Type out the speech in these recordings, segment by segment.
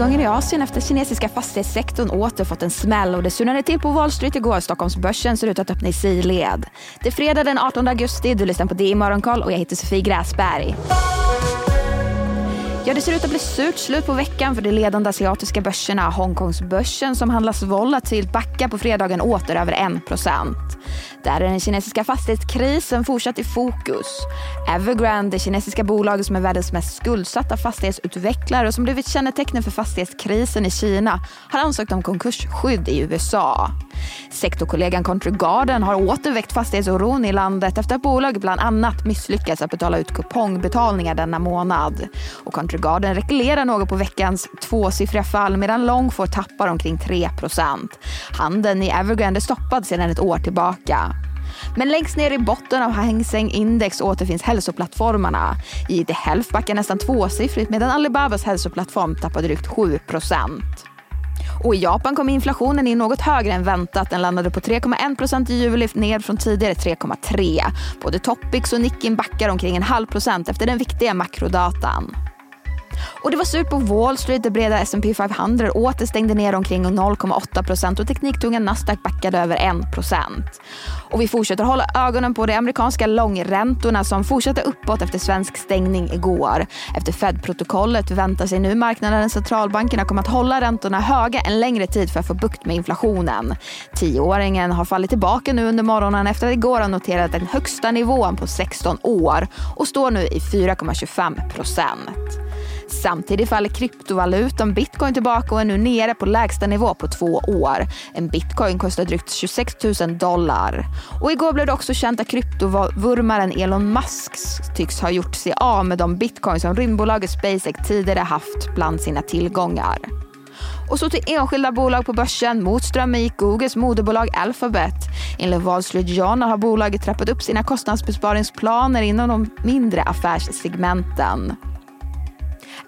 nedgången i Asien efter kinesiska fastighetssektorn åter fått en smäll och det surnade till på Wall Street igår. Stockholmsbörsen ser ut att öppna i sidled. Det är fredag den 18 augusti. Du lyssnar på DI Morgonkoll och jag heter Sofie Gräsberg. Ja, det ser ut att bli surt slut på veckan för de ledande asiatiska börserna. Hongkongsbörsen som handlas volatilt backar på fredagen åter över 1% Där är den kinesiska fastighetskrisen fortsatt i fokus. Evergrande, det kinesiska bolaget som är världens mest skuldsatta fastighetsutvecklare och som blivit kännetecknet för fastighetskrisen i Kina, har ansökt om konkursskydd i USA. Sektorkollegan Country Garden har återväckt fastighetsoron i landet efter att bolaget bland annat misslyckats att betala ut kupongbetalningar denna månad. Och Country Garden rekylerar något på veckans tvåsiffriga fall medan Longfor tappar omkring 3% Handeln i Evergrande är stoppad sedan ett år tillbaka. Men längst ner i botten av Hang Seng Index återfinns hälsoplattformarna. IT Health backar nästan tvåsiffrigt medan Alibabas hälsoplattform tappar drygt 7 och i Japan kom inflationen in något högre än väntat. Den landade på 3,1 procent i juli, ner från tidigare 3,3. Både Topix och Nikkin backar omkring en halv procent efter den viktiga makrodatan. Och det var surt på Wall Street där breda S&P 500 åter stängde ner omkring 0,8 procent och tekniktunga Nasdaq backade över 1 procent. Och vi fortsätter hålla ögonen på de amerikanska långräntorna som fortsatte uppåt efter svensk stängning igår. Efter Fed-protokollet väntar sig nu marknaden att centralbankerna kommer att hålla räntorna höga en längre tid för att få bukt med inflationen. Tioåringen har fallit tillbaka nu under morgonen efter att igår ha noterat den högsta nivån på 16 år och står nu i 4,25 procent. Samtidigt faller kryptovalutan bitcoin tillbaka och är nu nere på lägsta nivå på två år. En bitcoin kostar drygt 26 000 dollar. Och igår blev det också känt att kryptovurmaren Elon Musk tycks ha gjort sig av med de bitcoin som rymdbolaget SpaceX tidigare haft bland sina tillgångar. Och så till enskilda bolag på börsen. Mot strömmen gick Googles moderbolag Alphabet. Enligt Wall Street Journal har bolaget trappat upp sina kostnadsbesparingsplaner inom de mindre affärssegmenten.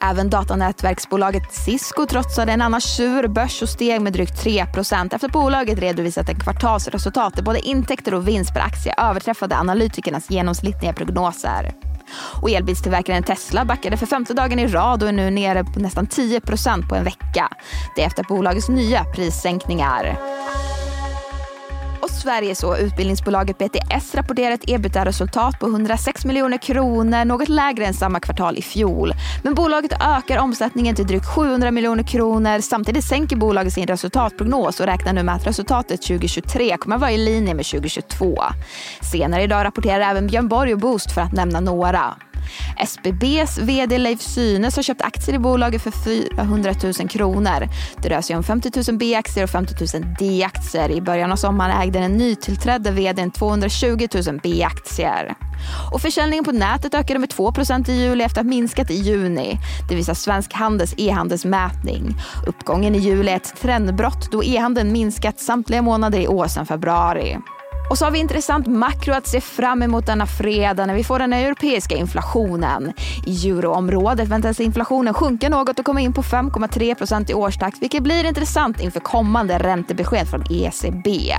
Även datanätverksbolaget Cisco trotsade en annars sur börs och steg med drygt 3% efter att bolaget redovisat en kvartalsresultat där både intäkter och vinst per aktie överträffade analytikernas genomsnittliga prognoser. Och elbilstillverkaren Tesla backade för femte dagen i rad och är nu nere på nästan 10% på en vecka. Det är efter bolagets nya prissänkningar. Sverige Sveriges och utbildningsbolaget BTS rapporterar ett ebitda-resultat på 106 miljoner kronor, något lägre än samma kvartal i fjol. Men bolaget ökar omsättningen till drygt 700 miljoner kronor. Samtidigt sänker bolaget sin resultatprognos och räknar nu med att resultatet 2023 kommer att vara i linje med 2022. Senare idag rapporterar även Björn Borg och Boost för att nämna några. SBBs vd Leif Synes har köpt aktier i bolaget för 400 000 kronor. Det rör sig om 50 000 B-aktier och 50 000 D-aktier. I början av sommaren ägde den nytillträdde vdn 220 000 B-aktier. Och försäljningen på nätet ökade med 2% i juli efter att ha minskat i juni. Det visar Svensk Handels e-handelsmätning. Uppgången i juli är ett trendbrott då e-handeln minskat samtliga månader i år sedan februari. Och så har vi intressant makro att se fram emot denna fredag när vi får den europeiska inflationen. I euroområdet väntas inflationen sjunka något och komma in på 5,3 procent i årstakt vilket blir intressant inför kommande räntebesked från ECB.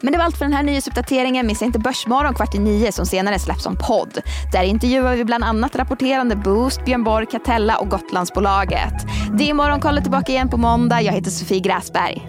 Men det var allt för den här nyhetsuppdateringen. Missa inte Börsmorgon kvart i nio som senare släpps som podd. Där intervjuar vi bland annat rapporterande Boost, Björn Borg, Catella och Gotlandsbolaget. Det är Morgonkollet tillbaka igen på måndag. Jag heter Sofie Gräsberg.